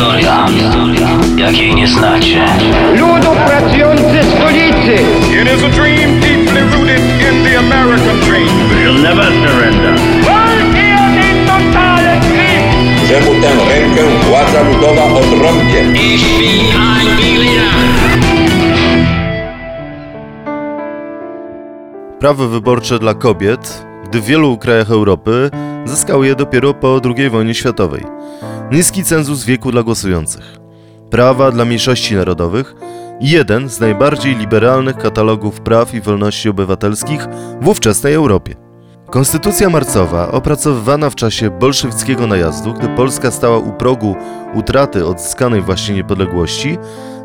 Historia, jakiej nie znacie. Ludu pracujący stolicy! It is a dream deeply rooted in the American dream. We'll never surrender. że mu tę rękę władza ludowa odrąbie. Ich bin ein Berliner. Prawo wyborcze dla kobiet, gdy w wielu krajach Europy zyskały je dopiero po II wojnie światowej. Niski cenzus wieku dla głosujących. Prawa dla mniejszości narodowych i jeden z najbardziej liberalnych katalogów praw i wolności obywatelskich w ówczesnej Europie. Konstytucja marcowa, opracowywana w czasie bolszewickiego najazdu, gdy Polska stała u progu utraty odzyskanej właśnie niepodległości,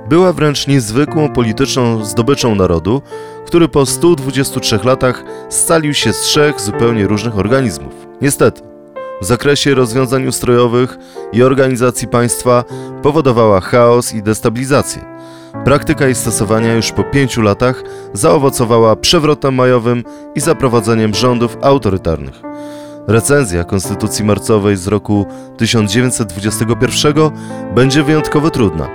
była wręcz niezwykłą polityczną zdobyczą narodu, który po 123 latach scalił się z trzech zupełnie różnych organizmów. Niestety, w zakresie rozwiązań ustrojowych i organizacji państwa powodowała chaos i destabilizację. Praktyka jej stosowania już po pięciu latach zaowocowała przewrotem majowym i zaprowadzeniem rządów autorytarnych. Recenzja Konstytucji Marcowej z roku 1921 będzie wyjątkowo trudna.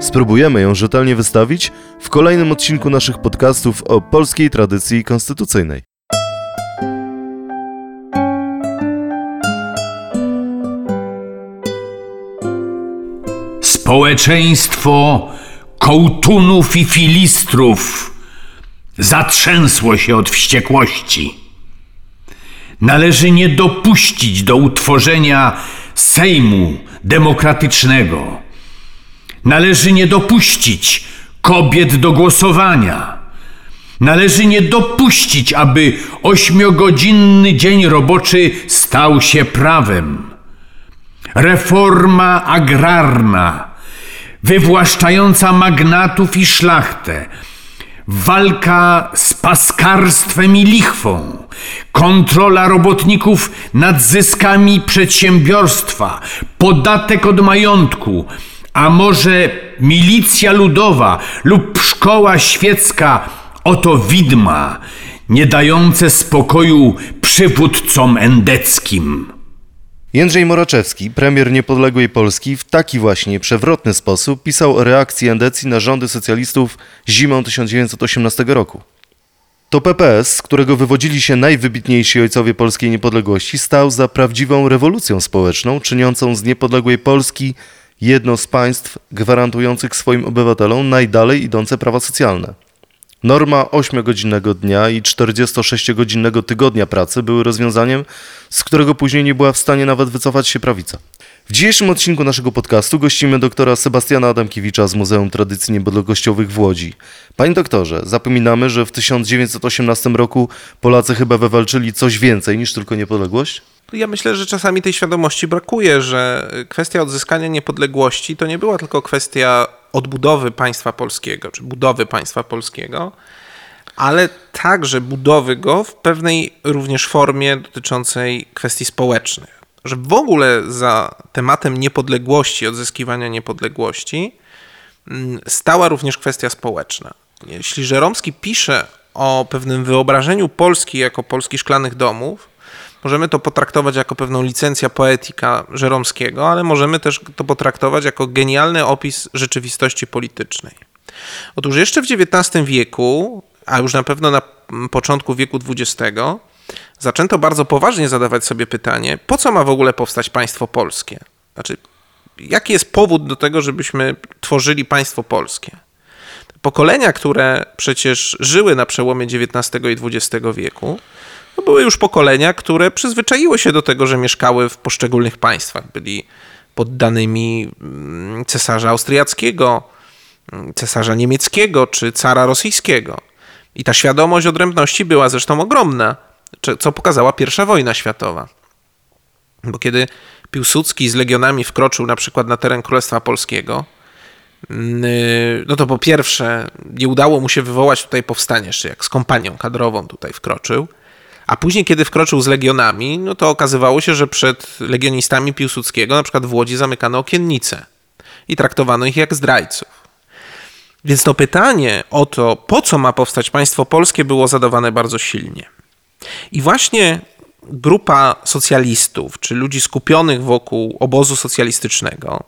Spróbujemy ją rzetelnie wystawić w kolejnym odcinku naszych podcastów o polskiej tradycji konstytucyjnej. Społeczeństwo kołtunów i filistrów zatrzęsło się od wściekłości. Należy nie dopuścić do utworzenia Sejmu Demokratycznego. Należy nie dopuścić kobiet do głosowania. Należy nie dopuścić, aby ośmiogodzinny dzień roboczy stał się prawem. Reforma agrarna, wywłaszczająca magnatów i szlachtę, walka z paskarstwem i lichwą, kontrola robotników nad zyskami przedsiębiorstwa, podatek od majątku, a może milicja ludowa lub szkoła świecka. Oto widma, nie dające spokoju przywódcom endeckim. Jędrzej Moraczewski, premier niepodległej Polski, w taki właśnie przewrotny sposób pisał o reakcji Endecji na rządy socjalistów zimą 1918 roku. To PPS, z którego wywodzili się najwybitniejsi ojcowie polskiej niepodległości, stał za prawdziwą rewolucją społeczną, czyniącą z niepodległej Polski jedno z państw gwarantujących swoim obywatelom najdalej idące prawa socjalne. Norma 8-godzinnego dnia i 46-godzinnego tygodnia pracy były rozwiązaniem, z którego później nie była w stanie nawet wycofać się prawica. W dzisiejszym odcinku naszego podcastu gościmy doktora Sebastiana Adamkiewicza z Muzeum Tradycji Niepodległościowych w Łodzi. Panie doktorze, zapominamy, że w 1918 roku Polacy chyba wywalczyli coś więcej niż tylko niepodległość? Ja myślę, że czasami tej świadomości brakuje, że kwestia odzyskania niepodległości to nie była tylko kwestia odbudowy państwa polskiego, czy budowy państwa polskiego, ale także budowy go w pewnej również formie dotyczącej kwestii społecznych. Że w ogóle za tematem niepodległości, odzyskiwania niepodległości mm, stała również kwestia społeczna. Jeśli Żeromski pisze o pewnym wyobrażeniu Polski jako Polski szklanych domów, możemy to potraktować jako pewną licencja poetyka Żeromskiego, ale możemy też to potraktować jako genialny opis rzeczywistości politycznej. Otóż jeszcze w XIX wieku, a już na pewno na początku wieku XX, zaczęto bardzo poważnie zadawać sobie pytanie, po co ma w ogóle powstać państwo polskie? Znaczy, jaki jest powód do tego, żebyśmy tworzyli państwo polskie? Pokolenia, które przecież żyły na przełomie XIX i XX wieku, to były już pokolenia, które przyzwyczaiły się do tego, że mieszkały w poszczególnych państwach. Byli poddanymi mm, cesarza austriackiego, mm, cesarza niemieckiego czy cara rosyjskiego. I ta świadomość odrębności była zresztą ogromna, co pokazała pierwsza wojna światowa. Bo kiedy Piłsudski z legionami wkroczył na przykład na teren Królestwa Polskiego, mm, no to po pierwsze nie udało mu się wywołać tutaj powstania, jeszcze jak z kompanią kadrową tutaj wkroczył, a później, kiedy wkroczył z legionami, no to okazywało się, że przed legionistami Piłsudskiego, na przykład w Łodzi, zamykano okiennice i traktowano ich jak zdrajców. Więc to pytanie o to, po co ma powstać państwo polskie, było zadawane bardzo silnie. I właśnie grupa socjalistów, czy ludzi skupionych wokół obozu socjalistycznego,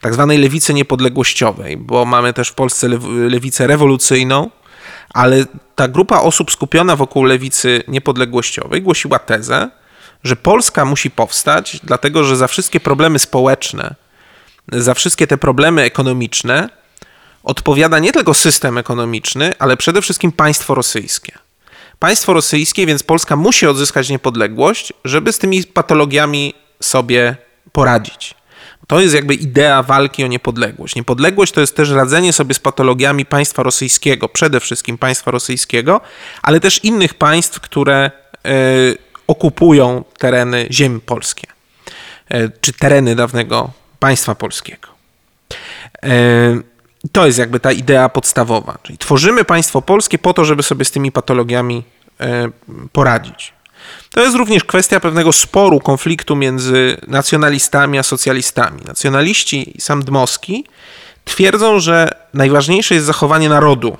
tak zwanej lewicy niepodległościowej, bo mamy też w Polsce lewicę rewolucyjną, ale ta grupa osób skupiona wokół lewicy niepodległościowej głosiła tezę, że Polska musi powstać, dlatego że za wszystkie problemy społeczne, za wszystkie te problemy ekonomiczne odpowiada nie tylko system ekonomiczny, ale przede wszystkim państwo rosyjskie. Państwo rosyjskie, więc Polska musi odzyskać niepodległość, żeby z tymi patologiami sobie poradzić. To jest jakby idea walki o niepodległość. Niepodległość to jest też radzenie sobie z patologiami państwa rosyjskiego, przede wszystkim państwa rosyjskiego, ale też innych państw, które y, okupują tereny ziem polskie, y, czy tereny dawnego państwa polskiego. Y, to jest jakby ta idea podstawowa. Czyli tworzymy państwo polskie po to, żeby sobie z tymi patologiami poradzić. To jest również kwestia pewnego sporu, konfliktu między nacjonalistami a socjalistami. Nacjonaliści i sam Dmowski twierdzą, że najważniejsze jest zachowanie narodu,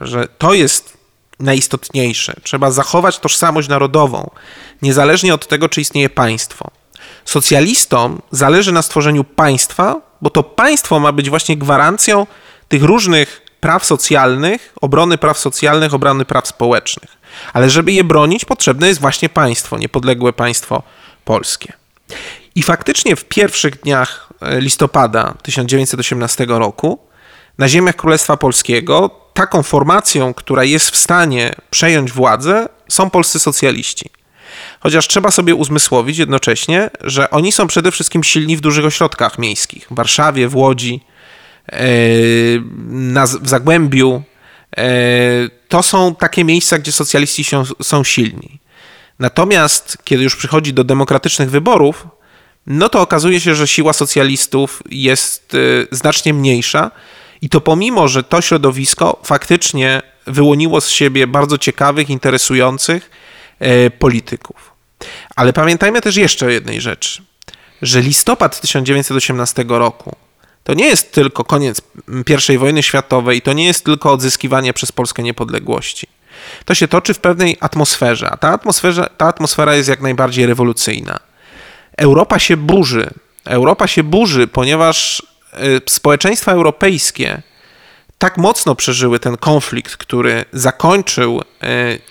że to jest najistotniejsze. Trzeba zachować tożsamość narodową, niezależnie od tego, czy istnieje państwo. Socjalistom zależy na stworzeniu państwa, bo to państwo ma być właśnie gwarancją tych różnych praw socjalnych, obrony praw socjalnych, obrony praw społecznych. Ale żeby je bronić, potrzebne jest właśnie państwo, niepodległe państwo polskie. I faktycznie w pierwszych dniach e, listopada 1918 roku na ziemiach Królestwa Polskiego taką formacją, która jest w stanie przejąć władzę, są polscy socjaliści. Chociaż trzeba sobie uzmysłowić jednocześnie, że oni są przede wszystkim silni w dużych ośrodkach miejskich w Warszawie, w Łodzi, e, w Zagłębiu, E, to są takie miejsca, gdzie socjaliści są, są silni. Natomiast kiedy już przychodzi do demokratycznych wyborów, no to okazuje się, że siła socjalistów jest e, znacznie mniejsza i to pomimo, że to środowisko faktycznie wyłoniło z siebie bardzo ciekawych, interesujących e, polityków. Ale pamiętajmy też jeszcze o jednej rzeczy, że listopad 1918 roku to nie jest tylko koniec I wojny światowej, to nie jest tylko odzyskiwanie przez Polskę niepodległości. To się toczy w pewnej atmosferze, a ta atmosfera, ta atmosfera jest jak najbardziej rewolucyjna. Europa się burzy. Europa się burzy, ponieważ y, społeczeństwa europejskie tak mocno przeżyły ten konflikt, który zakończył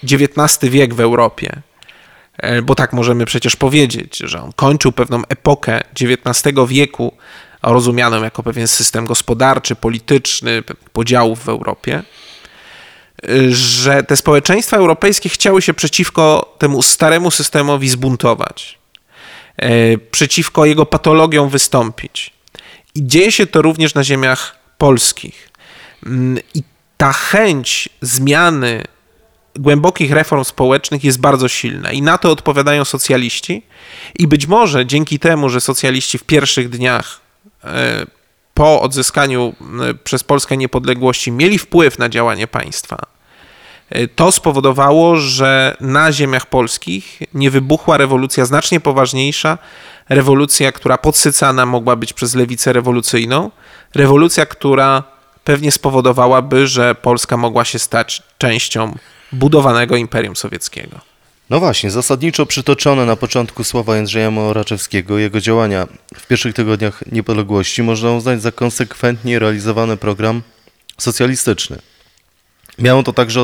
XIX y, wiek w Europie, y, bo tak możemy przecież powiedzieć, że on kończył pewną epokę XIX wieku rozumianą jako pewien system gospodarczy, polityczny, podziałów w Europie, że te społeczeństwa europejskie chciały się przeciwko temu staremu systemowi zbuntować, e, przeciwko jego patologiom wystąpić. I dzieje się to również na ziemiach polskich. Mm, I ta chęć zmiany głębokich reform społecznych jest bardzo silna i na to odpowiadają socjaliści. I być może dzięki temu, że socjaliści w pierwszych dniach po odzyskaniu e, przez Polskę niepodległości mieli wpływ na działanie państwa, e, to spowodowało, że na ziemiach polskich nie wybuchła rewolucja znacznie poważniejsza, rewolucja, która podsycana mogła być przez lewicę rewolucyjną, rewolucja, która pewnie spowodowałaby, że Polska mogła się stać częścią budowanego Imperium Sowieckiego. No właśnie, zasadniczo przytoczone na początku słowa Jędrzeja Moraczewskiego, jego działania w pierwszych tygodniach niepodległości można uznać za konsekwentnie realizowany program socjalistyczny. Miało to także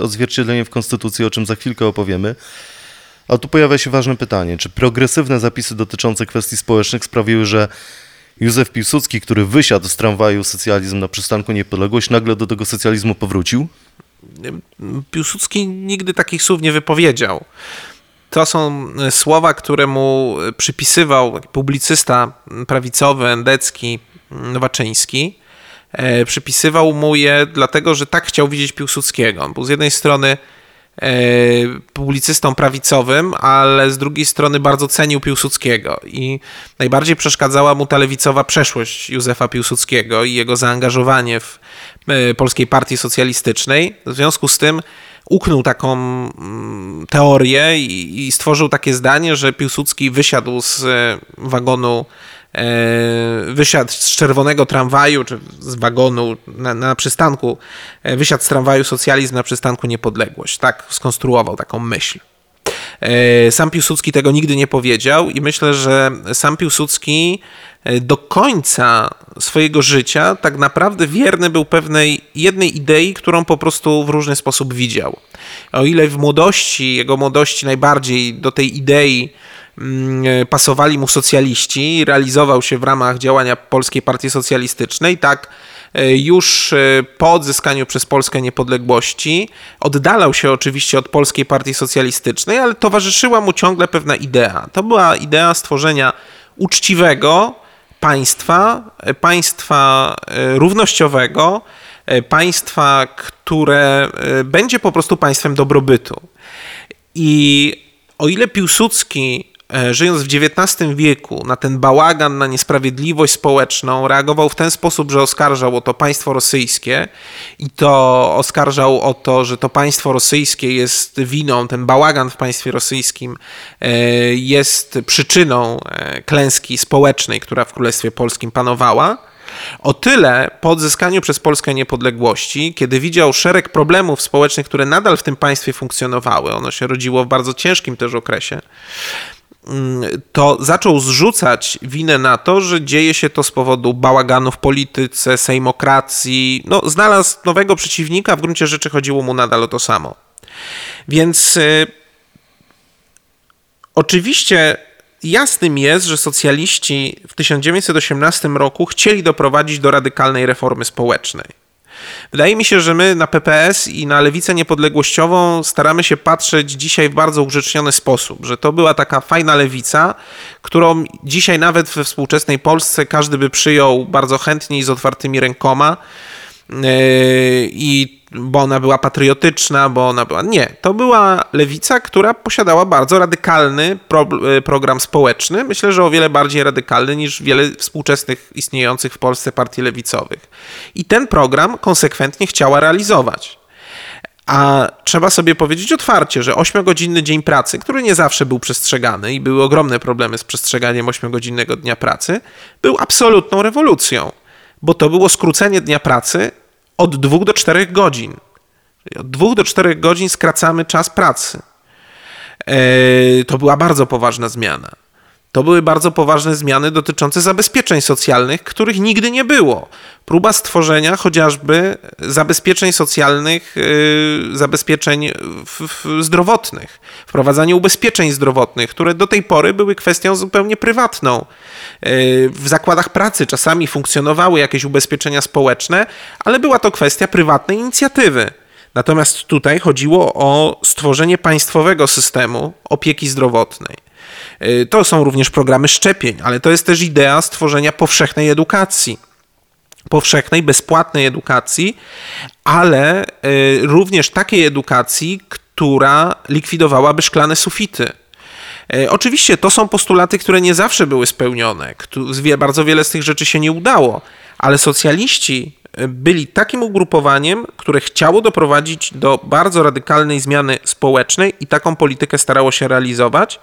odzwierciedlenie w Konstytucji, o czym za chwilkę opowiemy. A tu pojawia się ważne pytanie, czy progresywne zapisy dotyczące kwestii społecznych sprawiły, że Józef Piłsudski, który wysiadł z tramwaju socjalizm na przystanku Niepodległość, nagle do tego socjalizmu powrócił? Piłsudski nigdy takich słów nie wypowiedział. To są słowa, które mu przypisywał publicysta prawicowy, endecki, Nowaczyński. E, przypisywał mu je dlatego, że tak chciał widzieć Piłsudskiego. On był z jednej strony e, publicystą prawicowym, ale z drugiej strony bardzo cenił Piłsudskiego i najbardziej przeszkadzała mu ta lewicowa przeszłość Józefa Piłsudskiego i jego zaangażowanie w E, Polskiej Partii Socjalistycznej. W związku z tym uknął taką mm, teorię i, stworzył takie zdanie, że Piłsudski wysiadł z e, wagonu, e, wysiadł z czerwonego tramwaju, czy z wagonu na, na przystanku, wysiadł z tramwaju socjalizm na przystanku niepodległość. Tak skonstruował taką myśl. E, Sam Piłsudski tego nigdy nie powiedział i myślę, że sam Piłsudski e, do końca swojego życia tak naprawdę wierny był pewnej jednej idei, którą po prostu w różny sposób widział. O ile w młodości, jego młodości najbardziej do tej idei mm, e, pasowali mu socjaliści realizował się w ramach działania Polskiej Partii Socjalistycznej, tak już e, po odzyskaniu przez Polskę niepodległości oddalał się oczywiście od Polskiej Partii Socjalistycznej, ale towarzyszyła mu ciągle pewna idea. To była idea stworzenia uczciwego państwa, e, państwa e, równościowego, e, państwa, które e, będzie po prostu państwem dobrobytu. I o ile Piłsudski, e, żyjąc w XIX wieku, na ten bałagan, na niesprawiedliwość społeczną, reagował w ten sposób, że oskarżał o to państwo rosyjskie i to oskarżał o to, że to państwo rosyjskie jest winą, ten bałagan w państwie rosyjskim e, jest przyczyną e, klęski społecznej, która w Królestwie Polskim panowała. O tyle po odzyskaniu przez Polskę niepodległości, kiedy widział szereg problemów społecznych, które nadal w tym państwie funkcjonowały, ono się rodziło w bardzo ciężkim też okresie, to zaczął zrzucać winę na to, że dzieje się to z powodu bałaganu w polityce, sejmokracji. No, znalazł nowego przeciwnika, w gruncie rzeczy chodziło mu nadal o to samo. Więc y, oczywiście jasnym jest, że socjaliści w 1918 roku chcieli doprowadzić do radykalnej reformy społecznej. Wydaje mi się, że my na PPS i na lewicę niepodległościową staramy się patrzeć dzisiaj w bardzo ugrzeczniony sposób, że to była taka fajna lewica, którą dzisiaj nawet we współczesnej Polsce każdy by przyjął bardzo chętnie i z otwartymi rękoma. Yy, I bo ona była patriotyczna, bo ona była. Nie, to była lewica, która posiadała bardzo radykalny pro, yy, program społeczny. Myślę, że o wiele bardziej radykalny niż wiele współczesnych istniejących w Polsce partii lewicowych. I ten program konsekwentnie chciała realizować. A trzeba sobie powiedzieć otwarcie, że 8-godzinny dzień pracy, który nie zawsze był przestrzegany i były ogromne problemy z przestrzeganiem 8-godzinnego dnia pracy, był absolutną rewolucją, bo to było skrócenie dnia pracy od 2 do 4 godzin. Czyli Od 2 do 4 godzin skracamy czas pracy. E, To była bardzo poważna zmiana. To były bardzo poważne zmiany dotyczące zabezpieczeń socjalnych, których nigdy nie było. Próba stworzenia chociażby zabezpieczeń socjalnych, yy, zabezpieczeń w, w zdrowotnych, wprowadzanie ubezpieczeń zdrowotnych, które do tej pory były kwestią zupełnie prywatną. Yy, w zakładach pracy czasami funkcjonowały jakieś ubezpieczenia społeczne, ale była to kwestia prywatnej inicjatywy. Natomiast tutaj chodziło o stworzenie państwowego systemu opieki zdrowotnej. Y, To są również programy szczepień, ale to jest też idea stworzenia powszechnej edukacji. Powszechnej, bezpłatnej edukacji, ale y, również takiej edukacji, która likwidowałaby szklane sufity. Y, Oczywiście to są postulaty, które nie zawsze były spełnione. Bardzo wiele z tych rzeczy się nie udało, ale socjaliści byli takim ugrupowaniem, które chciało doprowadzić do bardzo radykalnej zmiany społecznej i taką politykę starało się realizować.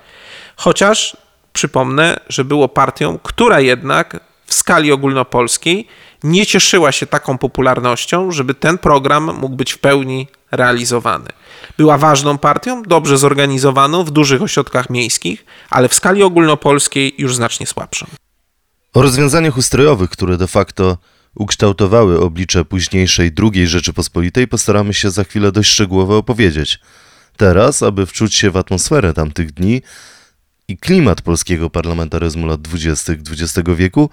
Chociaż przypomnę, że było partią, która jednak w skali ogólnopolskiej nie cieszyła się taką popularnością, żeby ten program mógł być w pełni realizowany. Była ważną partią, dobrze zorganizowaną w dużych ośrodkach miejskich, ale w skali ogólnopolskiej już znacznie słabszą. O rozwiązaniach ustrojowych, które de facto ukształtowały oblicze późniejszej II Rzeczypospolitej, postaramy się za chwilę dość szczegółowo opowiedzieć. Teraz, aby wczuć się w atmosferę tamtych dni i klimat polskiego parlamentaryzmu lat 20. XX wieku,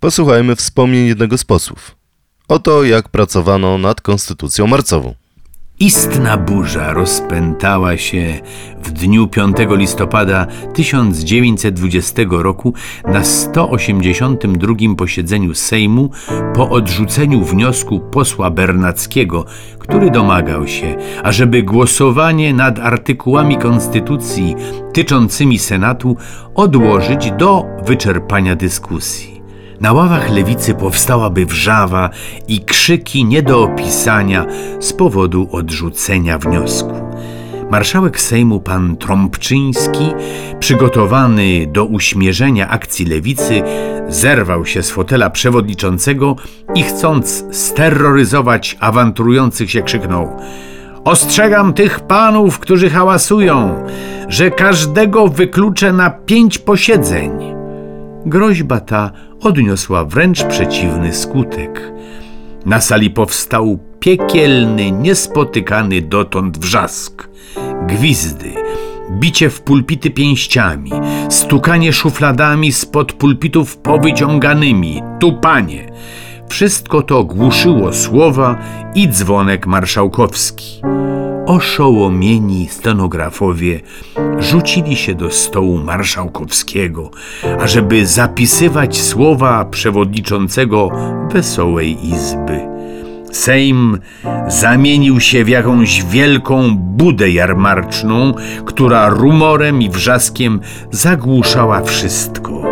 posłuchajmy wspomnień jednego z posłów. Oto jak pracowano nad konstytucją marcową. Istna burza rozpętała się w dniu 5 listopada 1920 roku na 182 posiedzeniu Sejmu po odrzuceniu wniosku posła Bernackiego, który domagał się, ażeby głosowanie nad artykułami Konstytucji tyczącymi Senatu odłożyć do wyczerpania dyskusji. Na ławach lewicy powstałaby wrzawa i krzyki nie do opisania z powodu odrzucenia wniosku. Marszałek Sejmu pan Trąbczyński, przygotowany do uśmierzenia akcji lewicy, zerwał się z fotela przewodniczącego i chcąc steroryzować awanturujących się krzyknął Ostrzegam tych panów, którzy hałasują, że każdego wykluczę na pięć posiedzeń. Groźba ta odniosła wręcz przeciwny skutek. Na sali powstał piekielny, niespotykany dotąd wrzask. Gwizdy, bicie w pulpity pięściami, stukanie szufladami spod pulpitów powyciąganymi, tupanie. Wszystko to głuszyło słowa i dzwonek marszałkowski. Oszołomieni stenografowie rzucili się do stołu marszałkowskiego, ażeby zapisywać słowa przewodniczącego wesołej izby. Sejm zamienił się w jakąś wielką budę jarmarczną, która rumorem i wrzaskiem zagłuszała wszystko.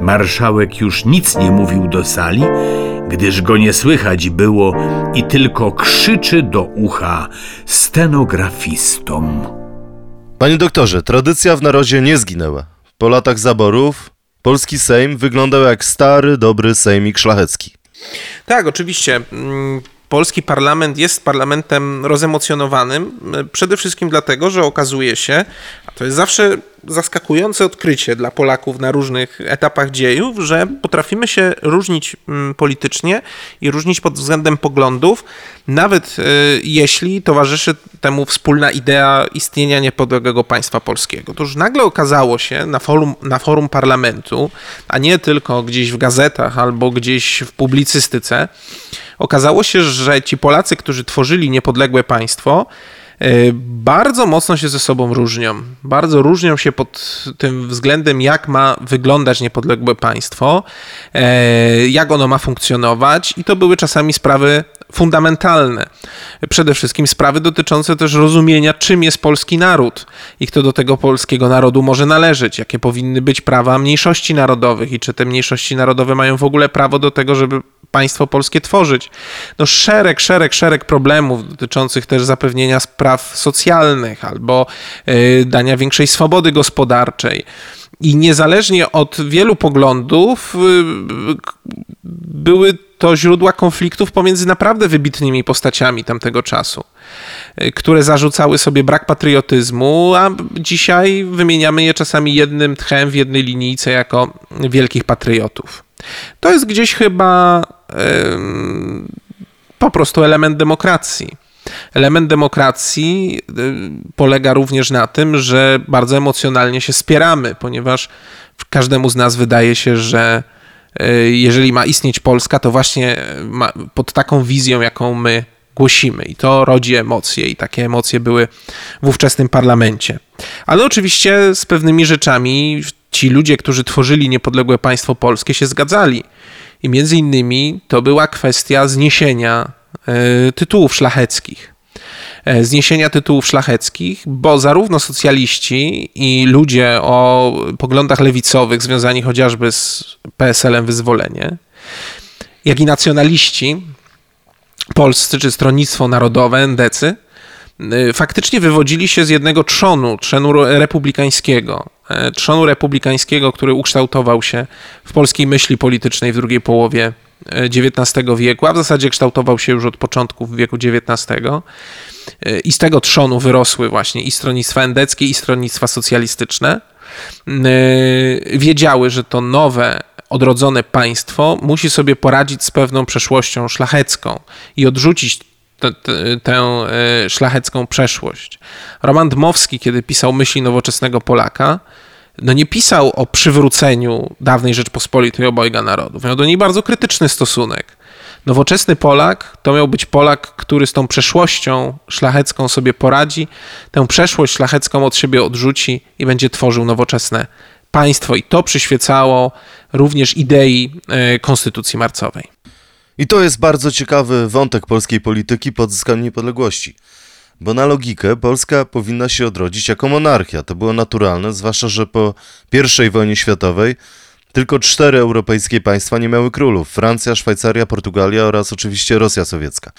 Marszałek już nic nie mówił do sali, gdyż go nie słychać było i tylko krzyczy do ucha stenografistom. Panie doktorze, tradycja w narodzie nie zginęła. Po latach zaborów polski Sejm wyglądał jak stary, dobry sejmik szlachecki. Tak, oczywiście. Mm, Polski parlament jest parlamentem rozemocjonowanym, y, przede wszystkim dlatego, że okazuje się, to jest zawsze zaskakujące odkrycie dla Polaków na różnych etapach dziejów, że potrafimy się różnić mm, politycznie i różnić pod względem poglądów, nawet y, jeśli towarzyszy temu wspólna idea istnienia niepodległego państwa polskiego. To już nagle okazało się na forum, na forum parlamentu, a nie tylko gdzieś w gazetach albo gdzieś w publicystyce, okazało się, że ci Polacy, którzy tworzyli niepodległe państwo, bardzo mocno się ze sobą różnią. Bardzo różnią się pod tym względem, jak ma wyglądać niepodległe państwo, e, jak ono ma funkcjonować, i to były czasami sprawy fundamentalne. Przede wszystkim sprawy dotyczące też rozumienia, czym jest polski naród i kto do tego polskiego narodu może należeć, jakie powinny być prawa mniejszości narodowych i czy te mniejszości narodowe mają w ogóle prawo do tego, żeby państwo polskie tworzyć. No szereg, szereg, szereg problemów dotyczących też zapewnienia spraw socjalnych albo y, dania większej swobody gospodarczej. I niezależnie od wielu poglądów, y, były to źródła konfliktów pomiędzy naprawdę wybitnymi postaciami tamtego czasu, y, które zarzucały sobie brak patriotyzmu, a dzisiaj wymieniamy je czasami jednym tchem w jednej linijce jako wielkich patriotów. To jest gdzieś chyba po prostu element demokracji. Element demokracji polega również na tym, że bardzo emocjonalnie się spieramy, ponieważ każdemu z nas wydaje się, że y, jeżeli ma istnieć Polska, to właśnie pod taką wizją, jaką my głosimy. I to rodzi emocje, i takie emocje były w ówczesnym parlamencie. Ale oczywiście z pewnymi rzeczami ci ludzie, którzy tworzyli niepodległe państwo polskie, się zgadzali. I między innymi to była kwestia zniesienia e, tytułów szlacheckich. E, zniesienia tytułów szlacheckich, bo zarówno socjaliści i ludzie o poglądach lewicowych, związani chociażby z PSL-em Wyzwolenie, jak i nacjonaliści polscy czy Stronnictwo Narodowe, endecy, faktycznie wywodzili się z jednego trzonu, trzonu republikańskiego. E, trzonu republikańskiego, który ukształtował się w polskiej myśli politycznej w drugiej połowie XIX e, wieku, a w zasadzie kształtował się już od początków wieku XIX. E, I z tego trzonu wyrosły właśnie i stronnictwa endeckie, i stronnictwa socjalistyczne. Wiedziały, że to nowe, odrodzone państwo musi sobie poradzić z pewną przeszłością szlachecką i odrzucić tę szlachecką przeszłość. Roman Dmowski, kiedy pisał Myśli nowoczesnego Polaka, no nie pisał o przywróceniu dawnej Rzeczpospolitej obojga narodów. Miał do niej bardzo krytyczny stosunek. Nowoczesny Polak to miał być Polak, który z tą przeszłością szlachecką sobie poradzi, tę przeszłość szlachecką od siebie odrzuci i będzie tworzył nowoczesne państwo. I to przyświecało również idei e, Konstytucji Marcowej. I to jest bardzo ciekawy wątek polskiej polityki po odzyskaniu niepodległości. Bo na logikę Polska powinna się odrodzić jako monarchia. To było naturalne, zwłaszcza, że po I wojnie światowej tylko cztery europejskie państwa nie miały królów: Francja, Szwajcaria, Portugalia oraz oczywiście Rosja sowiecka.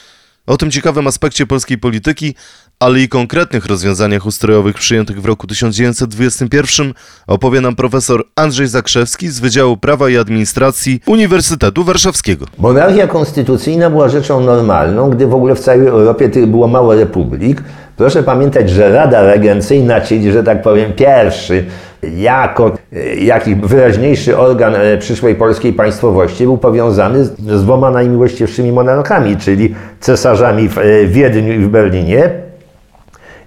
O tym ciekawym aspekcie polskiej polityki, ale i konkretnych rozwiązaniach ustrojowych przyjętych w roku 1921 opowie nam profesor Andrzej Zakrzewski z Wydziału Prawa i Administracji Uniwersytetu Warszawskiego. Monarchia konstytucyjna była rzeczą normalną, gdy w ogóle w całej Europie było mało republik. Proszę pamiętać, że Rada Regencyjna, czyli, że tak powiem, pierwszy jako e, jakiś wyraźniejszy organ e, przyszłej polskiej państwowości był powiązany z, z dwoma najmiłościwszymi monarchami, czyli cesarzami w e, Wiedniu i w Berlinie.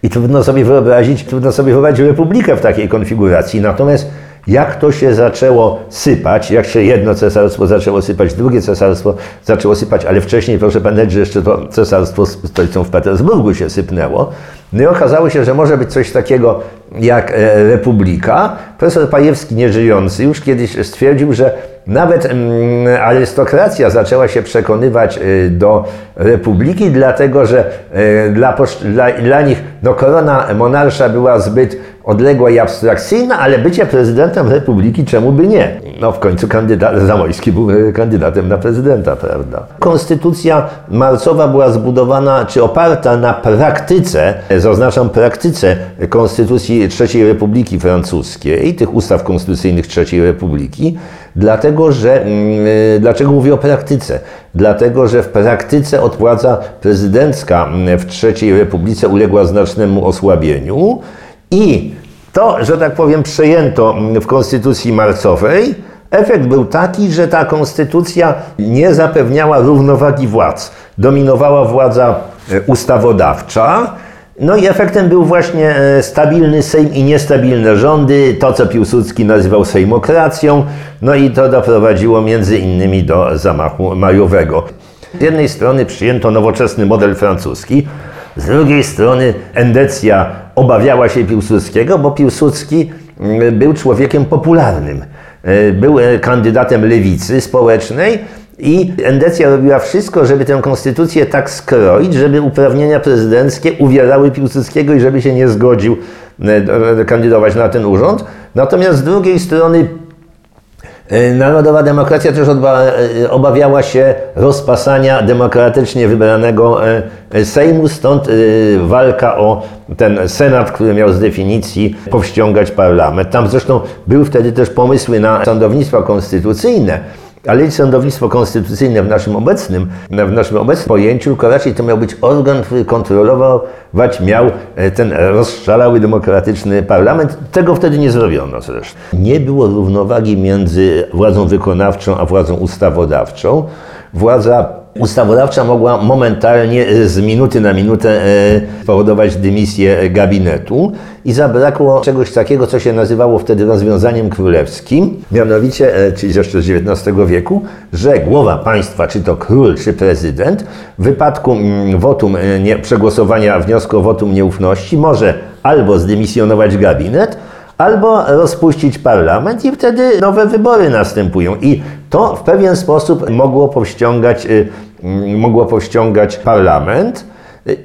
I trudno sobie wyobrazić, trudno sobie wyobrazić republikę w takiej konfiguracji. Natomiast jak to się zaczęło sypać, jak się jedno cesarstwo zaczęło sypać, drugie cesarstwo zaczęło sypać, ale wcześniej proszę pamiętać, że jeszcze to cesarstwo z stolicą w Petersburgu się sypnęło. No i okazało się, że może być coś takiego jak e, republika. Profesor Pajewski, nieżyjący, już kiedyś stwierdził, że nawet mm, arystokracja zaczęła się przekonywać y, do republiki, dlatego że y, dla, dla, dla nich no, korona monarcha była zbyt odległa i abstrakcyjna, ale bycie prezydentem republiki czemu by nie? No w końcu kandydat Zamojski był y, kandydatem na prezydenta, prawda? Konstytucja marcowa była zbudowana, czy oparta na praktyce, zaznaczam praktyce Konstytucji III Republiki Francuskiej i tych ustaw konstytucyjnych III Republiki, Dlatego, że, mm, y, dlaczego mówię o praktyce? Dlatego, że w praktyce odpłaca prezydencka mm, w III Republice uległa znacznemu osłabieniu i to, że tak powiem, przejęto w konstytucji marcowej, efekt był taki, że ta konstytucja nie zapewniała równowagi władz. Dominowała władza e, ustawodawcza, no i efektem był właśnie e, stabilny Sejm i niestabilne rządy, to co Piłsudski nazywał sejmokracją, no i to doprowadziło między innymi do zamachu majowego. Z jednej strony przyjęto nowoczesny model francuski, z drugiej strony endecja obawiała się Piłsudskiego, bo Piłsudski mm, był człowiekiem popularnym. E, był e, kandydatem lewicy społecznej, i Endecja robiła wszystko, żeby tę konstytucję tak skroić, żeby uprawnienia prezydenckie uwierały Piłsudskiego i żeby się nie zgodził e, kandydować na ten urząd. Natomiast z drugiej strony Narodowa demokracja też e, obawiała się rozpasania demokratycznie wybranego Sejmu, stąd walka o ten Senat, który miał z definicji powściągać parlament. Tam zresztą były wtedy też pomysły na sądownictwo konstytucyjne. Ale sądownictwo konstytucyjne w naszym obecnym, w naszym obecnym pojęciu, tylko raczej to miał być organ, który kontrolować miał e, ten rozszalały demokratyczny parlament. Tego wtedy nie zrobiono zresztą. Nie było równowagi między władzą wykonawczą a władzą ustawodawczą. Władza ustawodawcza mogła momentalnie e, z minuty na minutę e, spowodować dymisję gabinetu i zabrakło czegoś takiego, co się nazywało wtedy rozwiązaniem królewskim, mianowicie, e, czyli jeszcze z XIX wieku, że głowa państwa, czy to król, czy prezydent, w wypadku mm, wotum, nie, przegłosowania wniosku o wotum nieufności może albo zdymisjonować gabinet, albo rozpuścić parlament i wtedy nowe wybory następują. I to w pewien sposób mogło powściągać, y, mogło powściągać parlament.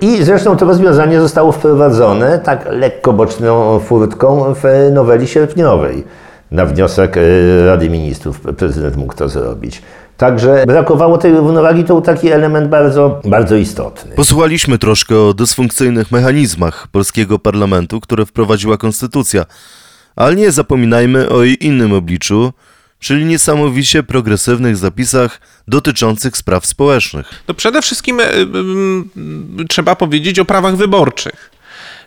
I zresztą to rozwiązanie zostało wprowadzone tak lekko boczną furtką w noweli sierpniowej. Na wniosek y, Rady Ministrów prezydent mógł to zrobić. Także brakowało tej równowagi, to był taki element bardzo, bardzo istotny. Posłuchaliśmy troszkę o dysfunkcyjnych mechanizmach polskiego parlamentu, które wprowadziła konstytucja. Ale nie zapominajmy o jej innym obliczu, czyli niesamowicie progresywnych zapisach dotyczących spraw społecznych. No przede wszystkim y, y, trzeba powiedzieć o prawach wyborczych.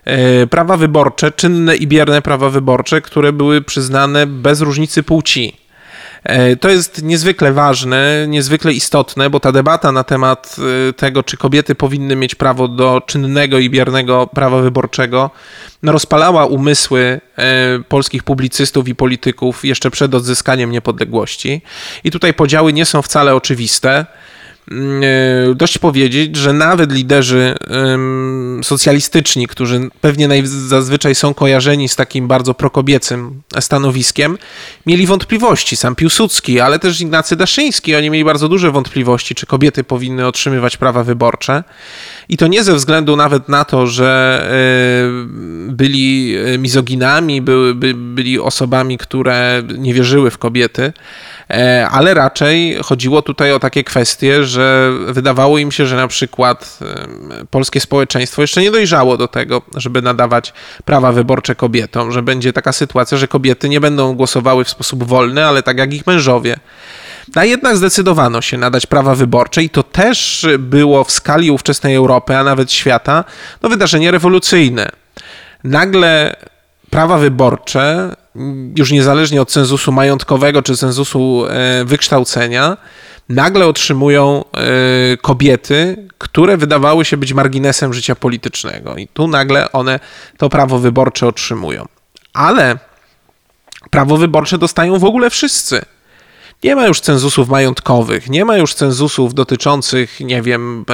E, prawa wyborcze, czynne i bierne prawa wyborcze, które były przyznane bez różnicy płci. E, to jest niezwykle ważne, niezwykle istotne, bo ta debata na temat e, tego, czy kobiety powinny mieć prawo do czynnego i biernego prawa wyborczego, rozpalała umysły polskich publicystów i polityków jeszcze przed odzyskaniem niepodległości. I tutaj podziały nie są wcale oczywiste. E, dość powiedzieć, że nawet liderzy socjalistyczni, którzy pewnie zazwyczaj są kojarzeni z takim bardzo prokobiecym stanowiskiem, mieli wątpliwości. Sam Piłsudski, ale też Ignacy Daszyński, oni mieli bardzo duże wątpliwości, czy kobiety powinny otrzymywać prawa wyborcze. I to nie ze względu nawet na to, że e, byli mizoginami, były, byli osobami, które nie wierzyły w kobiety, e, ale raczej chodziło tutaj o takie kwestie, że wydawało im się, że na przykład polskie społeczeństwo jeszcze nie dojrzało do tego, żeby nadawać prawa wyborcze kobietom, że będzie taka sytuacja, że kobiety nie będą głosowały w sposób wolny, ale tak jak ich mężowie. A jednak zdecydowano się nadać prawa wyborcze i to też było w skali ówczesnej Europy, a nawet świata, no wydarzenie rewolucyjne. Nagle prawa wyborcze, już niezależnie od cenzusu majątkowego czy cenzusu e, wykształcenia, nagle otrzymują e, kobiety, które wydawały się być marginesem życia politycznego. I tu nagle one to prawo wyborcze otrzymują. Ale prawo wyborcze dostają w ogóle wszyscy. Nie ma już cenzusów majątkowych, nie ma już cenzusów dotyczących, nie wiem,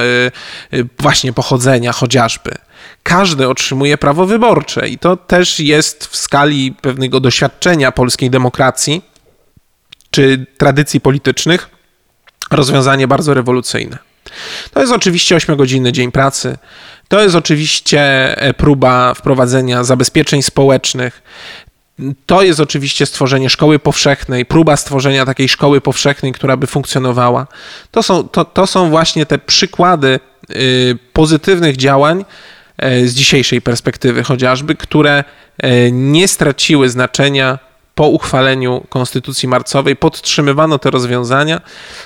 e, właśnie pochodzenia chociażby każdy otrzymuje prawo wyborcze i to też jest w skali pewnego doświadczenia polskiej demokracji czy tradycji politycznych rozwiązanie bardzo rewolucyjne. To jest oczywiście 8-godzinny dzień pracy. To jest oczywiście e, próba wprowadzenia zabezpieczeń społecznych. To jest oczywiście stworzenie szkoły powszechnej, próba stworzenia takiej szkoły powszechnej, która by funkcjonowała. To są, to, to są właśnie te przykłady y, pozytywnych działań, E, z dzisiejszej perspektywy chociażby, które e, nie straciły znaczenia po uchwaleniu Konstytucji Marcowej podtrzymywano te rozwiązania,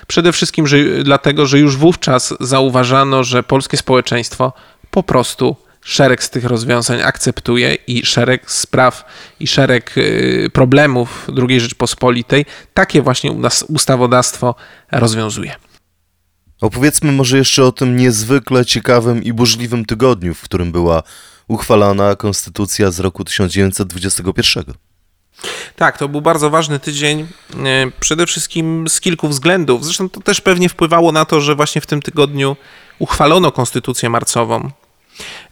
przede wszystkim że, dlatego, że już wówczas zauważano, że polskie społeczeństwo po prostu szereg z tych rozwiązań akceptuje i szereg spraw i szereg e, problemów II Rzeczpospolitej takie właśnie ustawodawstwo rozwiązuje. Opowiedzmy może jeszcze o tym niezwykle ciekawym i burzliwym tygodniu, w którym była uchwalana konstytucja z roku 1921. Tak, to był bardzo ważny tydzień, e, przede wszystkim z kilku względów. Zresztą to też pewnie wpływało na to, że właśnie w tym tygodniu uchwalono konstytucję marcową,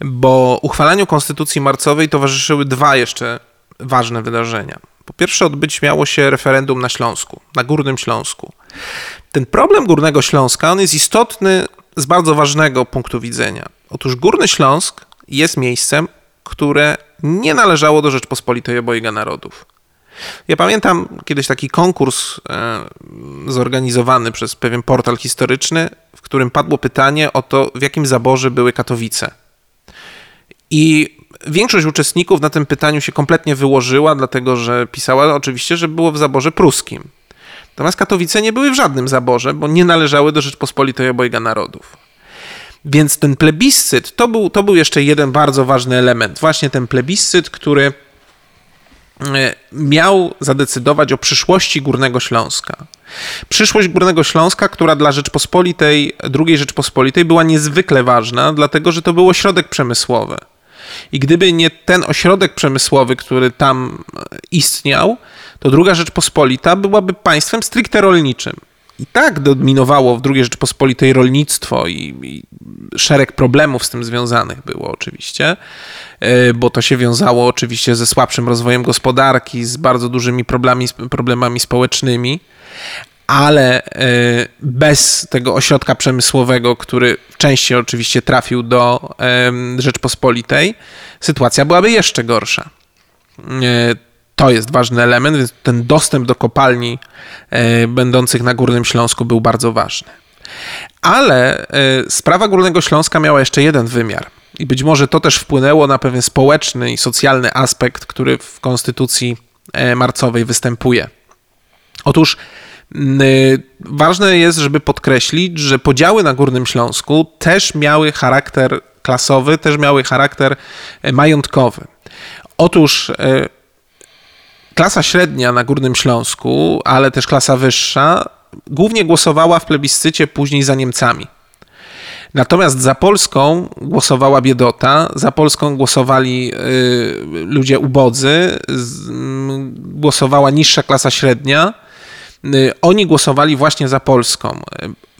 bo uchwalaniu konstytucji marcowej towarzyszyły dwa jeszcze ważne wydarzenia. Po pierwsze, odbyć miało się referendum na Śląsku, na Górnym Śląsku. Ten problem Górnego Śląska on jest istotny z bardzo ważnego punktu widzenia. Otóż Górny Śląsk jest miejscem, które nie należało do Rzeczpospolitej Obojga Narodów. Ja pamiętam kiedyś taki konkurs e, zorganizowany przez pewien portal historyczny, w którym padło pytanie o to, w jakim zaborze były Katowice. I większość uczestników na tym pytaniu się kompletnie wyłożyła, dlatego że pisała oczywiście, że było w zaborze pruskim. Natomiast Katowice nie były w żadnym zaborze, bo nie należały do Rzeczpospolitej Obojga Narodów. Więc ten plebiscyt to był, to był jeszcze jeden bardzo ważny element. Właśnie ten plebiscyt, który e, miał zadecydować o przyszłości Górnego Śląska. Przyszłość Górnego Śląska, która dla Rzeczpospolitej, II Rzeczpospolitej była niezwykle ważna, dlatego że to był ośrodek przemysłowy. I gdyby nie ten ośrodek przemysłowy, który tam istniał, to druga Rzeczpospolita byłaby państwem stricte rolniczym. I tak dominowało w II Rzeczpospolitej rolnictwo i, i, szereg problemów z tym związanych było oczywiście, e, bo to się wiązało oczywiście ze słabszym rozwojem gospodarki, z bardzo dużymi problemami, problemami społecznymi, ale e, bez tego ośrodka przemysłowego, który w części oczywiście trafił do Rzeczpospolitej, sytuacja byłaby jeszcze gorsza. E, to jest ważny element, więc ten dostęp do kopalni e, będących na Górnym Śląsku był bardzo ważny. Ale sprawa Górnego Śląska miała jeszcze jeden wymiar. I być może to też wpłynęło na pewien społeczny i socjalny aspekt, który w konstytucji marcowej występuje. Otóż ważne jest, żeby podkreślić, że podziały na Górnym Śląsku też miały charakter klasowy, też miały charakter e, majątkowy. Otóż e, klasa średnia na Górnym Śląsku, ale też klasa wyższa, głównie głosowała w plebiscycie później za Niemcami. Natomiast za Polską głosowała biedota, za Polską głosowali y, ludzie ubodzy, głosowała niższa klasa średnia, Y, oni głosowali właśnie za Polską.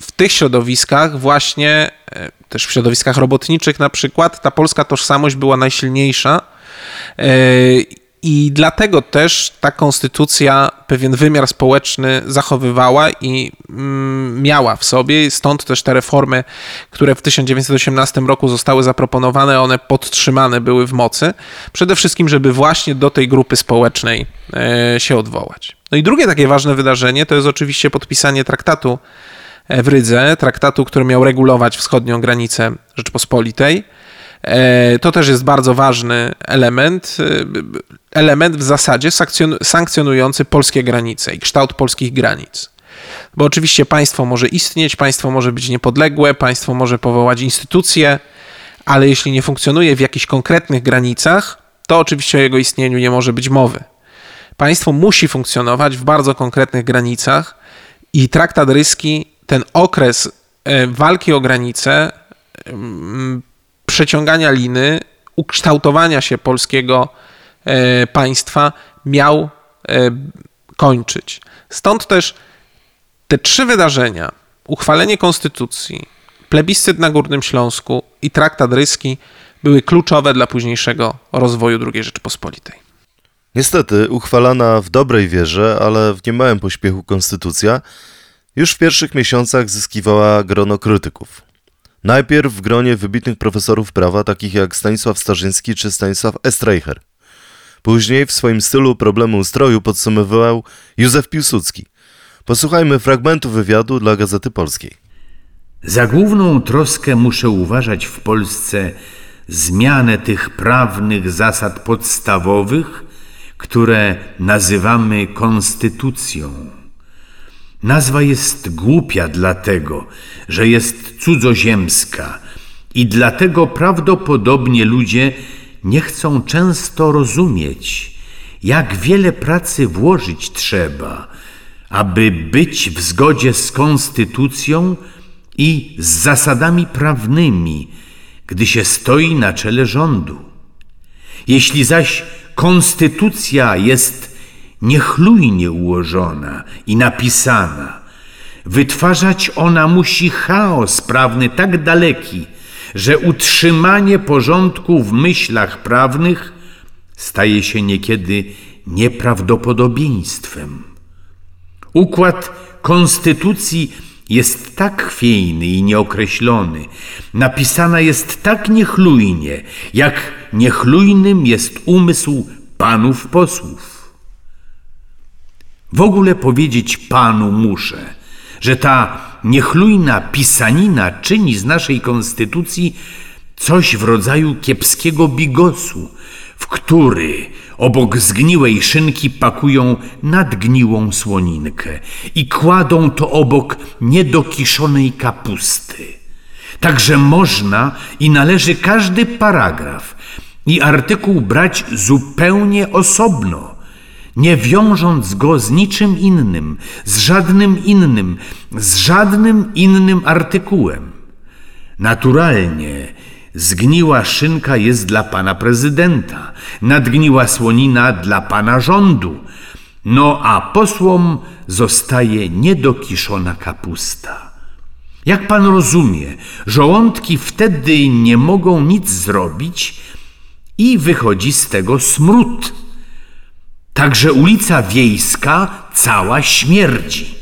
W tych środowiskach, właśnie y, też w środowiskach robotniczych na przykład, ta polska tożsamość była najsilniejsza. Y, I dlatego też ta konstytucja pewien wymiar społeczny zachowywała i mm, miała w sobie. Stąd też te reformy, które w 1918 roku zostały zaproponowane, one podtrzymane były w mocy. Przede wszystkim, żeby właśnie do tej grupy społecznej się odwołać. No i drugie takie ważne wydarzenie to jest oczywiście podpisanie traktatu e, w Rydze, traktatu, który miał regulować wschodnią granicę Rzeczpospolitej. E, to też jest bardzo ważny element, e, element w zasadzie sankcjonujący polskie granice i kształt polskich granic. Bo oczywiście państwo może istnieć, państwo może być niepodległe, państwo może powołać instytucje, ale jeśli nie funkcjonuje w jakichś konkretnych granicach, to oczywiście o jego istnieniu nie może być mowy. Państwo musi funkcjonować w bardzo konkretnych granicach i traktat ryski, ten okres e, walki o granice, mm, przeciągania liny, ukształtowania się polskiego e, państwa miał e, kończyć. Stąd też te trzy wydarzenia, uchwalenie konstytucji, plebiscyt na Górnym Śląsku i traktat ryski były kluczowe dla późniejszego rozwoju II Rzeczypospolitej. Niestety, uchwalana w dobrej wierze, ale w niemałym pośpiechu konstytucja już w pierwszych miesiącach zyskiwała grono krytyków. Najpierw w gronie wybitnych profesorów prawa, takich jak Stanisław Starzyński czy Stanisław Estreicher. Później w swoim stylu problemu ustroju podsumowywał Józef Piłsudski. Posłuchajmy fragmentu wywiadu dla Gazety Polskiej. Za główną troskę muszę uważać w Polsce zmianę tych prawnych zasad podstawowych, które nazywamy konstytucją. Nazwa jest głupia dlatego, że jest cudzoziemska i dlatego prawdopodobnie ludzie nie chcą często rozumieć, jak wiele pracy włożyć trzeba, aby być w zgodzie z konstytucją i z zasadami prawnymi, gdy się stoi na czele rządu. Jeśli zaś konstytucja jest niechlujnie ułożona i napisana, wytwarzać ona musi chaos prawny tak daleki, że utrzymanie porządku w myślach prawnych staje się niekiedy nieprawdopodobieństwem. Układ konstytucji jest tak chwiejny i nieokreślony, napisana jest tak niechlujnie, jak niechlujnym jest umysł panów posłów. W ogóle powiedzieć panu muszę, że ta niechlujna pisanina czyni z naszej konstytucji coś w rodzaju kiepskiego bigosu, w który obok zgniłej szynki pakują nadgniłą słoninkę i kładą to obok niedokiszonej kapusty. Także można i należy każdy paragraf i artykuł brać zupełnie osobno, nie wiążąc go z niczym innym, z żadnym innym, z żadnym innym artykułem. Naturalnie Zgniła szynka jest dla pana prezydenta, nadgniła słonina dla pana rządu, no a posłom zostaje niedokiszona kapusta. Jak pan rozumie, żołądki wtedy nie mogą nic zrobić i wychodzi z tego smród. Także ulica wiejska cała śmierdzi.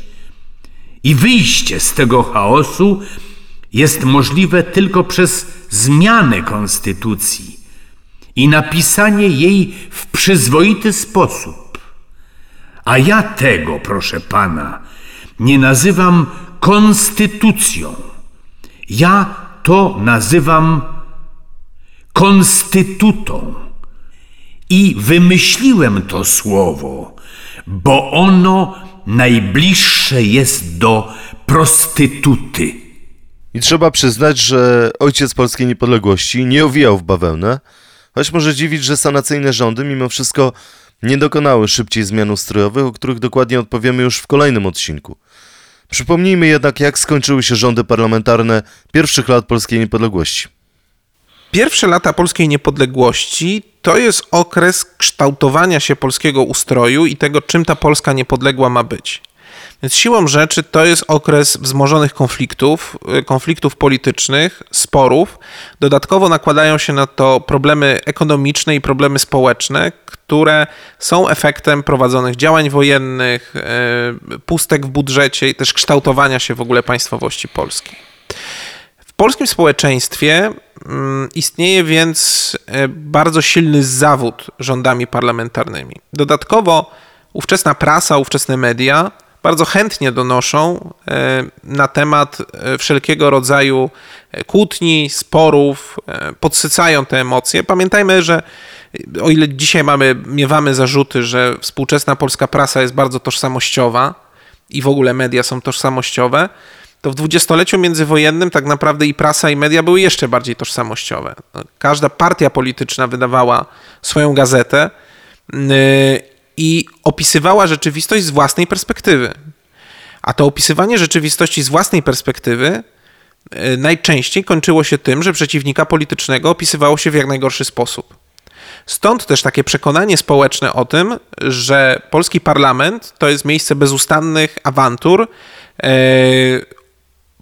I wyjście z tego chaosu jest możliwe tylko przez zmianę konstytucji i napisanie jej w przyzwoity sposób. A ja tego, proszę pana, nie nazywam konstytucją. Ja to nazywam konstytutą. I wymyśliłem to słowo, bo ono najbliższe jest do prostytuty. I trzeba przyznać, że ojciec polskiej niepodległości nie owijał w bawełnę, choć może dziwić, że sanacyjne rządy mimo wszystko nie dokonały szybciej zmian ustrojowych, o których dokładnie odpowiemy już w kolejnym odcinku. Przypomnijmy jednak, jak skończyły się rządy parlamentarne pierwszych lat polskiej niepodległości. Pierwsze lata polskiej niepodległości to jest okres kształtowania się polskiego ustroju i tego, czym ta Polska niepodległa ma być. Więc siłą rzeczy to jest okres wzmożonych konfliktów, y, konfliktów politycznych, sporów. Dodatkowo nakładają się na to problemy ekonomiczne i problemy społeczne, które są efektem prowadzonych działań wojennych, y, pustek w budżecie i też kształtowania się w ogóle państwowości polskiej. W polskim społeczeństwie mm, istnieje więc y, bardzo silny zawód rządami parlamentarnymi. Dodatkowo ówczesna prasa, ówczesne media bardzo chętnie donoszą e, na temat e, wszelkiego rodzaju e, kłótni, sporów, podsycają te emocje. Pamiętajmy, że o ile dzisiaj mamy, miewamy zarzuty, że współczesna polska prasa jest bardzo tożsamościowa i w ogóle media są tożsamościowe, to w dwudziestoleciu międzywojennym tak naprawdę i prasa, i media były jeszcze bardziej tożsamościowe. Każda partia polityczna wydawała swoją gazetę i opisywała rzeczywistość z własnej perspektywy. A to opisywanie rzeczywistości z własnej perspektywy e, najczęściej kończyło się tym, że przeciwnika politycznego opisywało się w jak najgorszy sposób. Stąd też takie przekonanie społeczne o tym, że polski parlament to jest miejsce bezustannych awantur, e,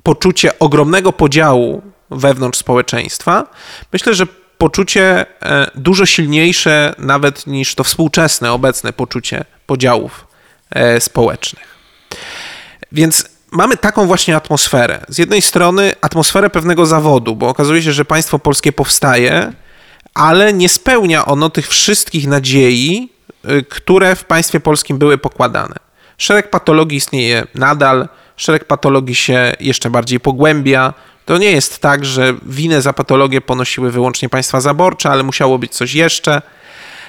poczucie ogromnego podziału wewnątrz społeczeństwa. Myślę, że poczucie e, dużo silniejsze nawet niż to współczesne, obecne poczucie podziałów e, społecznych. Więc mamy taką właśnie atmosferę. Z jednej strony atmosferę pewnego zawodu, bo okazuje się, że państwo polskie powstaje, ale nie spełnia ono tych wszystkich nadziei, e, które w państwie polskim były pokładane. Szereg patologii istnieje nadal, szereg patologii się jeszcze bardziej pogłębia, to nie jest tak, że winę za patologię ponosiły wyłącznie państwa zaborcze, ale musiało być coś jeszcze.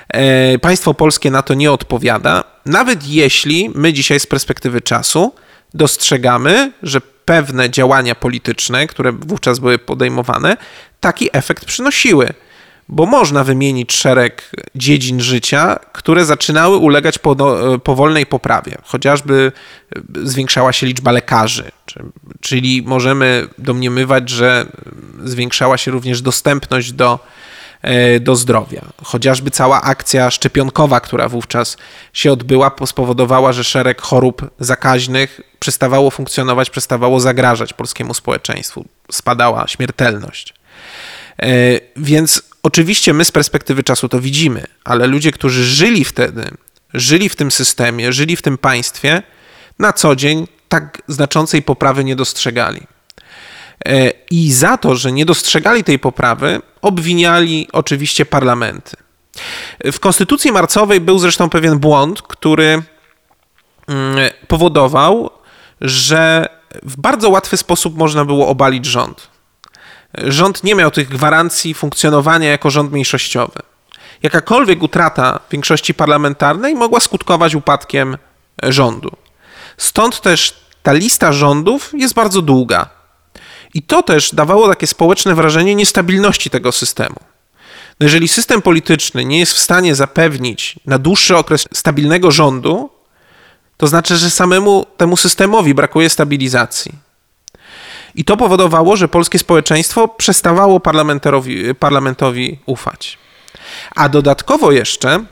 E, państwo polskie na to nie odpowiada, nawet jeśli my dzisiaj z perspektywy czasu dostrzegamy, że pewne działania polityczne, które wówczas były podejmowane, taki efekt przynosiły bo można wymienić szereg dziedzin życia, które zaczynały ulegać powolnej poprawie. Chociażby zwiększała się liczba lekarzy, czyli możemy domniemywać, że zwiększała się również dostępność do, e, do zdrowia. Chociażby cała akcja szczepionkowa, która wówczas się odbyła, spowodowała, że szereg chorób zakaźnych przestawało funkcjonować, przestawało zagrażać polskiemu społeczeństwu. Spadała śmiertelność. E, więc Oczywiście my z perspektywy czasu to widzimy, ale ludzie, którzy żyli wtedy, żyli w tym systemie, żyli w tym państwie, na co dzień tak znaczącej poprawy nie dostrzegali. E, I za to, że nie dostrzegali tej poprawy, obwiniali oczywiście parlamenty. W konstytucji marcowej był zresztą pewien błąd, który mm, powodował, że w bardzo łatwy sposób można było obalić rząd rząd nie miał tych gwarancji funkcjonowania jako rząd mniejszościowy. Jakakolwiek utrata większości parlamentarnej mogła skutkować upadkiem rządu. Stąd też ta lista rządów jest bardzo długa. I to też dawało takie społeczne wrażenie niestabilności tego systemu. No jeżeli system polityczny nie jest w stanie zapewnić na dłuższy okres stabilnego rządu, to znaczy, że samemu temu systemowi brakuje stabilizacji. I to powodowało, że polskie społeczeństwo przestawało parlamentowi, parlamentowi ufać. A dodatkowo jeszcze,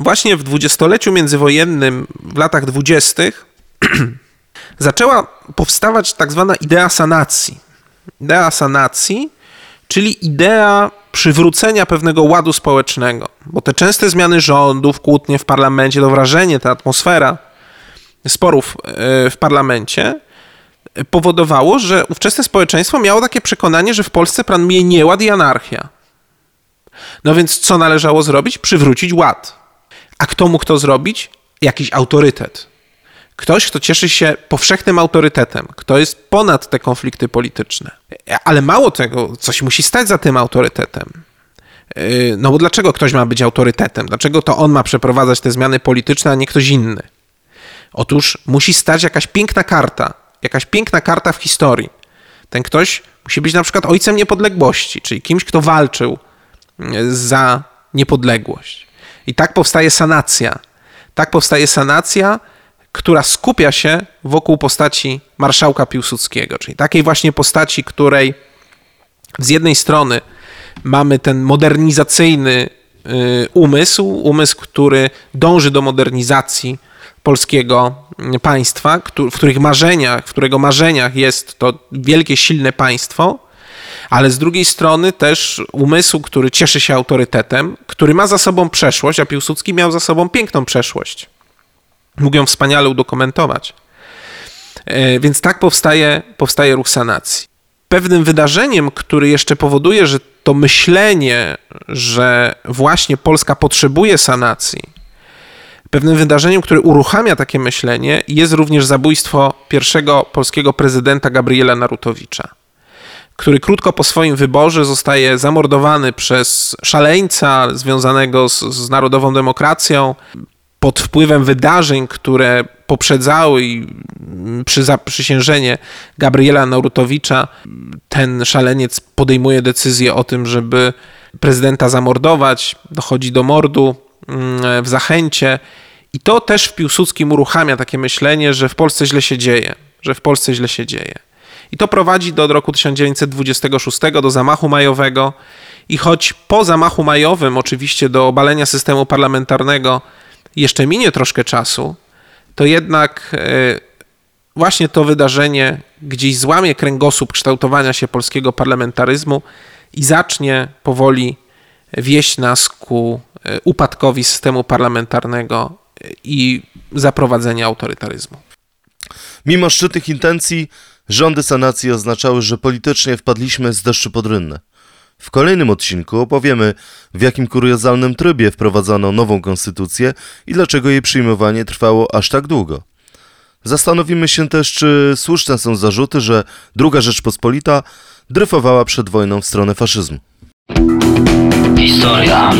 właśnie w dwudziestoleciu międzywojennym, w latach dwudziestych, zaczęła powstawać tak zwana idea sanacji. Idea sanacji, czyli idea przywrócenia pewnego ładu społecznego, bo te częste zmiany rządów, kłótnie w parlamencie, to wrażenie, ta atmosfera sporów e, w parlamencie powodowało, że ówczesne społeczeństwo miało takie przekonanie, że w Polsce panuje nieład i anarchia. No więc co należało zrobić? Przywrócić ład. A kto mógł to zrobić? Jakiś autorytet. Ktoś, kto cieszy się powszechnym autorytetem, kto jest ponad te konflikty polityczne. Ale mało tego, coś musi stać za tym autorytetem. Yy, no bo dlaczego ktoś ma być autorytetem? Dlaczego to on ma przeprowadzać te zmiany polityczne, a nie ktoś inny? Otóż musi stać jakaś piękna karta, jakaś piękna karta w historii. Ten ktoś musi być na przykład ojcem niepodległości, czyli kimś, kto walczył e, za niepodległość. I tak powstaje sanacja. Tak powstaje sanacja, która skupia się wokół postaci marszałka Piłsudskiego, czyli takiej właśnie postaci, której z jednej strony mamy ten modernizacyjny e, umysł, umysł, który dąży do modernizacji polskiego państwa, w których marzeniach, w którego marzeniach jest to wielkie, silne państwo, ale z drugiej strony też umysł, który cieszy się autorytetem, który ma za sobą przeszłość, a Piłsudski miał za sobą piękną przeszłość. Mógł ją wspaniale udokumentować. E, więc tak powstaje, powstaje ruch sanacji. Pewnym wydarzeniem, który jeszcze powoduje, że to myślenie, że właśnie Polska potrzebuje sanacji, Pewnym wydarzeniem, które uruchamia takie myślenie, jest również zabójstwo pierwszego polskiego prezydenta Gabriela Narutowicza, który krótko po swoim wyborze zostaje zamordowany przez szaleńca związanego z, z narodową demokracją pod wpływem wydarzeń, które poprzedzały i przy zaprzysiężenie Gabriela Narutowicza, ten szaleniec podejmuje decyzję o tym, żeby prezydenta zamordować. Dochodzi do mordu mm, w Zachęcie. I to też w Piłsudskim uruchamia takie myślenie, że w Polsce źle się dzieje, że w Polsce źle się dzieje. I to prowadzi do roku 1926, do zamachu majowego. I choć po zamachu majowym, oczywiście do obalenia systemu parlamentarnego, jeszcze minie troszkę czasu, to jednak e, właśnie to wydarzenie gdzieś złamie kręgosłup kształtowania się polskiego parlamentaryzmu i zacznie powoli wieść nas ku e, upadkowi systemu parlamentarnego i zaprowadzenia autorytaryzmu. Mimo szczytnych intencji, rządy sanacji oznaczały, że politycznie wpadliśmy z deszczu pod rynnę. W kolejnym odcinku opowiemy, w jakim kuriozalnym trybie wprowadzono nową konstytucję i dlaczego jej przyjmowanie trwało aż tak długo. Zastanowimy się też, czy słuszne są zarzuty, że II Rzeczpospolita dryfowała przed wojną w stronę faszyzmu. Historia,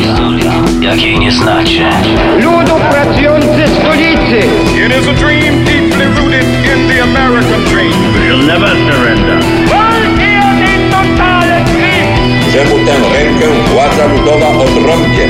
jakiej nie znacie. Ludu pracujący stolicy! It is a dream deeply rooted in the American dream. We'll never surrender. Czemu tę rękę władza ludowa odrąbie?